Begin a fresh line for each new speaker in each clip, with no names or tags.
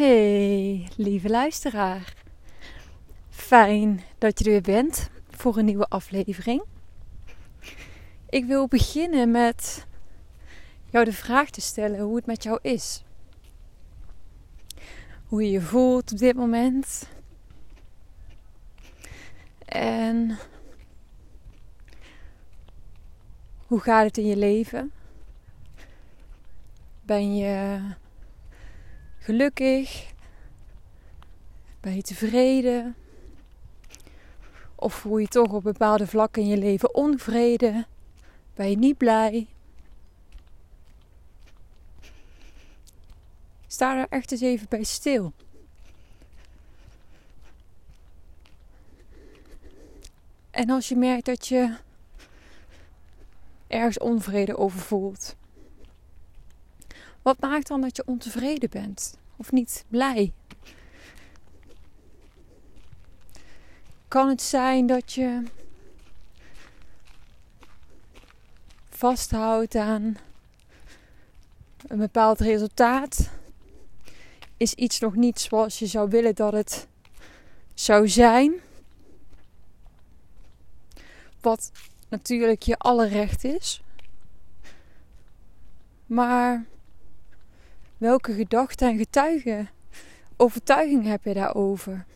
Hey, lieve luisteraar. Fijn dat je er weer bent voor een nieuwe aflevering. Ik wil beginnen met jou de vraag te stellen hoe het met jou is. Hoe je je voelt op dit moment. En hoe gaat het in je leven? Ben je gelukkig? Ben je tevreden? Of voel je toch op bepaalde vlakken in je leven onvrede? Ben je niet blij? Sta er echt eens even bij stil. En als je merkt dat je ergens onvrede over voelt, wat maakt dan dat je ontevreden bent of niet blij? Kan het zijn dat je vasthoudt aan een bepaald resultaat? Is iets nog niet zoals je zou willen dat het zou zijn? Wat natuurlijk je alle recht is. Maar Welke gedachten en getuigen, overtuiging heb je daarover?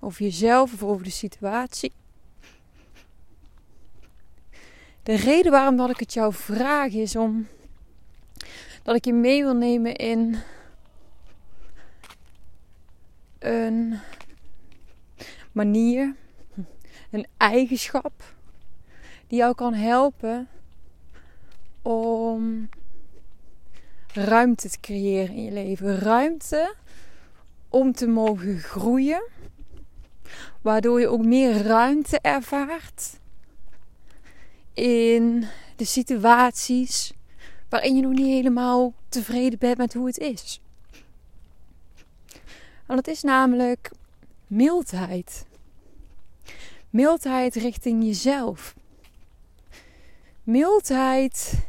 Over jezelf of over de situatie? De reden waarom dat ik het jou vraag is om dat ik je mee wil nemen in een manier, een eigenschap die jou kan helpen om ruimte te creëren in je leven. Ruimte om te mogen groeien. Waardoor je ook meer ruimte ervaart in de situaties waarin je nog niet helemaal tevreden bent met hoe het is. En dat is namelijk mildheid. Mildheid richting jezelf. Mildheid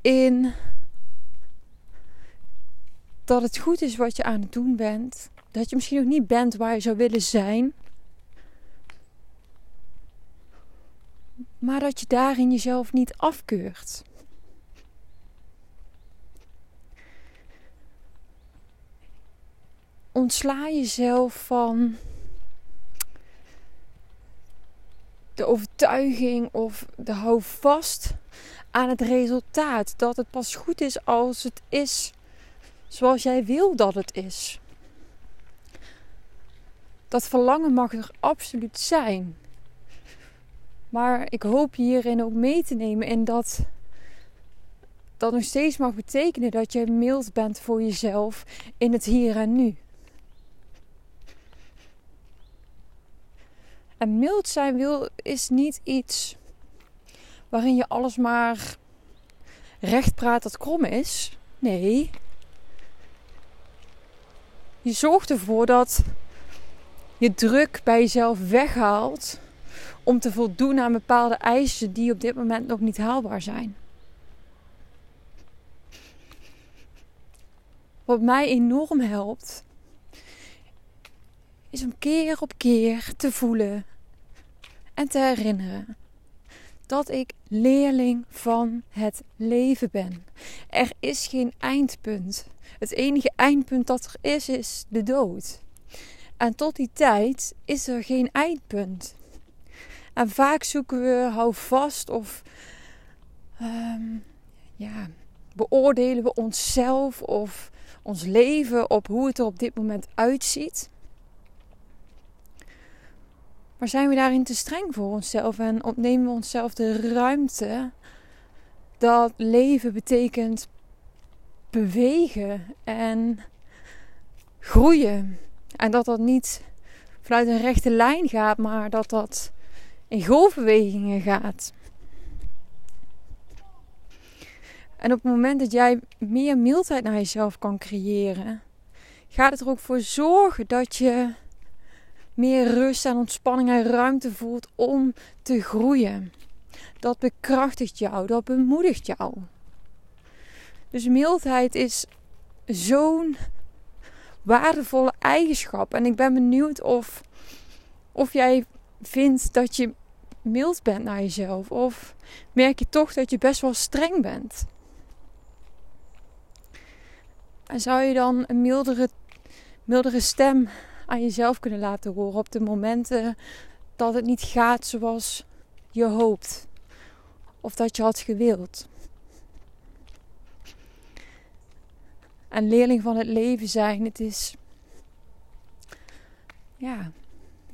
in dat het goed is wat je aan het doen bent. Dat je misschien nog niet bent waar je zou willen zijn. Maar dat je daarin jezelf niet afkeurt. Ontsla jezelf van de overtuiging of de hou vast aan het resultaat. Dat het pas goed is als het is zoals jij wil dat het is. Dat verlangen mag er absoluut zijn. Maar ik hoop je hierin ook mee te nemen en dat dat nog steeds mag betekenen dat je mild bent voor jezelf in het hier en nu. En mild zijn wil is niet iets waarin je alles maar recht praat dat krom is. Nee, je zorgt ervoor dat je druk bij jezelf weghaalt om te voldoen aan bepaalde eisen die op dit moment nog niet haalbaar zijn. Wat mij enorm helpt, is om keer op keer te voelen en te herinneren dat ik leerling van het leven ben. Er is geen eindpunt. Het enige eindpunt dat er is, is de dood. En tot die tijd is er geen eindpunt. En vaak zoeken we hou vast of ehm, ja, beoordelen we onszelf of ons leven op hoe het er op dit moment uitziet. Maar zijn we daarin te streng voor onszelf en ontnemen we onszelf de ruimte dat leven betekent bewegen en groeien. En dat dat niet vanuit een rechte lijn gaat, maar dat dat in golfbewegingen gaat. En op het moment dat jij meer mildheid naar jezelf kan creëren, gaat het er ook voor zorgen dat je meer rust en ontspanning en ruimte voelt om te groeien. Dat bekrachtigt jou, dat bemoedigt jou. Dus mildheid is zo'n waardevolle eigenschap. En ik ben benieuwd of, of jij vindt dat je mild bent naar jezelf. Of merk je toch dat je best wel streng bent? En zou je dan een mildere, mildere stem aan jezelf kunnen laten horen op de momenten dat het niet gaat zoals je hoopt? Of dat je had gewild? En leerling van het leven zijn, het is. Ja,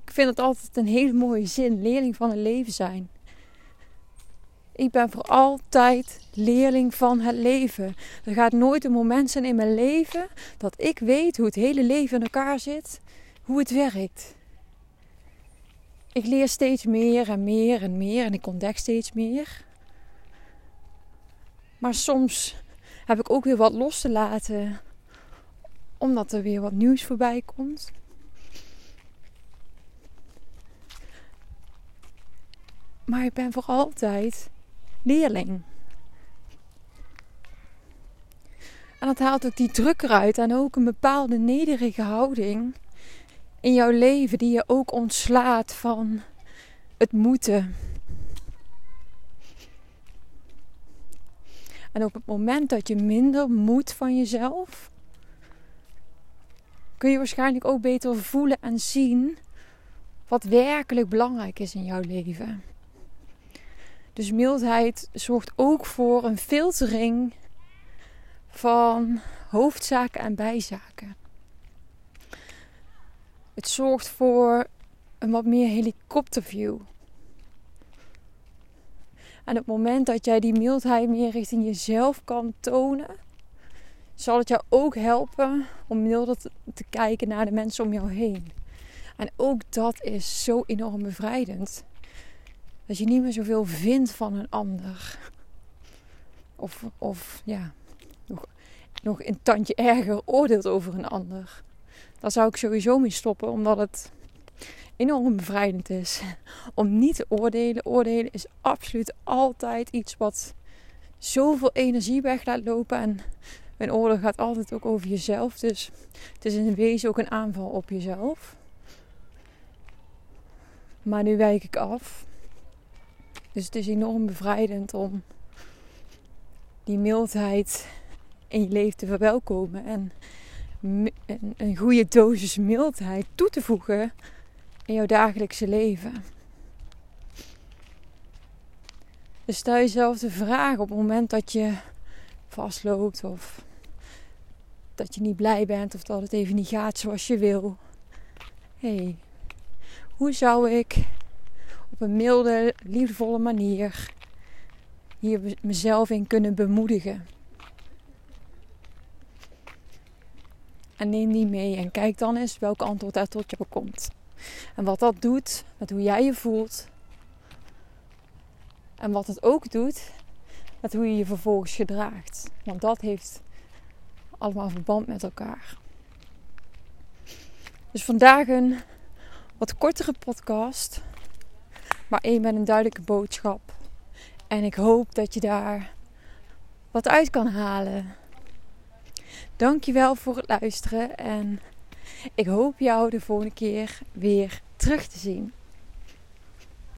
ik vind het altijd een hele mooie zin. Leerling van het leven zijn. Ik ben voor altijd leerling van het leven. Er gaat nooit een moment zijn in mijn leven dat ik weet hoe het hele leven in elkaar zit, hoe het werkt. Ik leer steeds meer en meer en meer en ik ontdek steeds meer. Maar soms heb ik ook weer wat los te laten, omdat er weer wat nieuws voorbij komt. Maar ik ben voor altijd leerling. En dat haalt ook die druk eruit en ook een bepaalde nederige houding in jouw leven die je ook ontslaat van het moeten. En op het moment dat je minder moet van jezelf, kun je waarschijnlijk ook beter voelen en zien wat werkelijk belangrijk is in jouw leven. Dus mildheid zorgt ook voor een filtering van hoofdzaken en bijzaken. Het zorgt voor een wat meer helikopterview. En op het moment dat jij die mildheid meer richting jezelf kan tonen, zal het jou ook helpen om milder te kijken naar de mensen om jou heen. En ook dat is zo enorm bevrijdend. Dat je niet meer zoveel vindt van een ander. Of, of ja, nog, nog een tandje erger oordeelt over een ander. Daar zou ik sowieso mee stoppen, omdat het enorm bevrijdend is. Om niet te oordelen. Oordelen is absoluut altijd iets wat zoveel energie weg laat lopen. En een oordeel gaat altijd ook over jezelf. Dus het is in wezen ook een aanval op jezelf. Maar nu wijk ik af. Dus het is enorm bevrijdend om die mildheid in je leven te verwelkomen. En een goede dosis mildheid toe te voegen in jouw dagelijkse leven. Dus stel jezelf de vraag op het moment dat je vastloopt of dat je niet blij bent of dat het even niet gaat zoals je wil. Hey, hoe zou ik op een milde, liefdevolle manier hier mezelf in kunnen bemoedigen? En neem die mee en kijk dan eens welk antwoord daar tot je komt. En wat dat doet met hoe jij je voelt. En wat het ook doet met hoe je je vervolgens gedraagt. Want dat heeft allemaal verband met elkaar. Dus vandaag een wat kortere podcast. Maar één met een duidelijke boodschap. En ik hoop dat je daar wat uit kan halen. Dankjewel voor het luisteren en ik hoop jou de volgende keer weer terug te zien.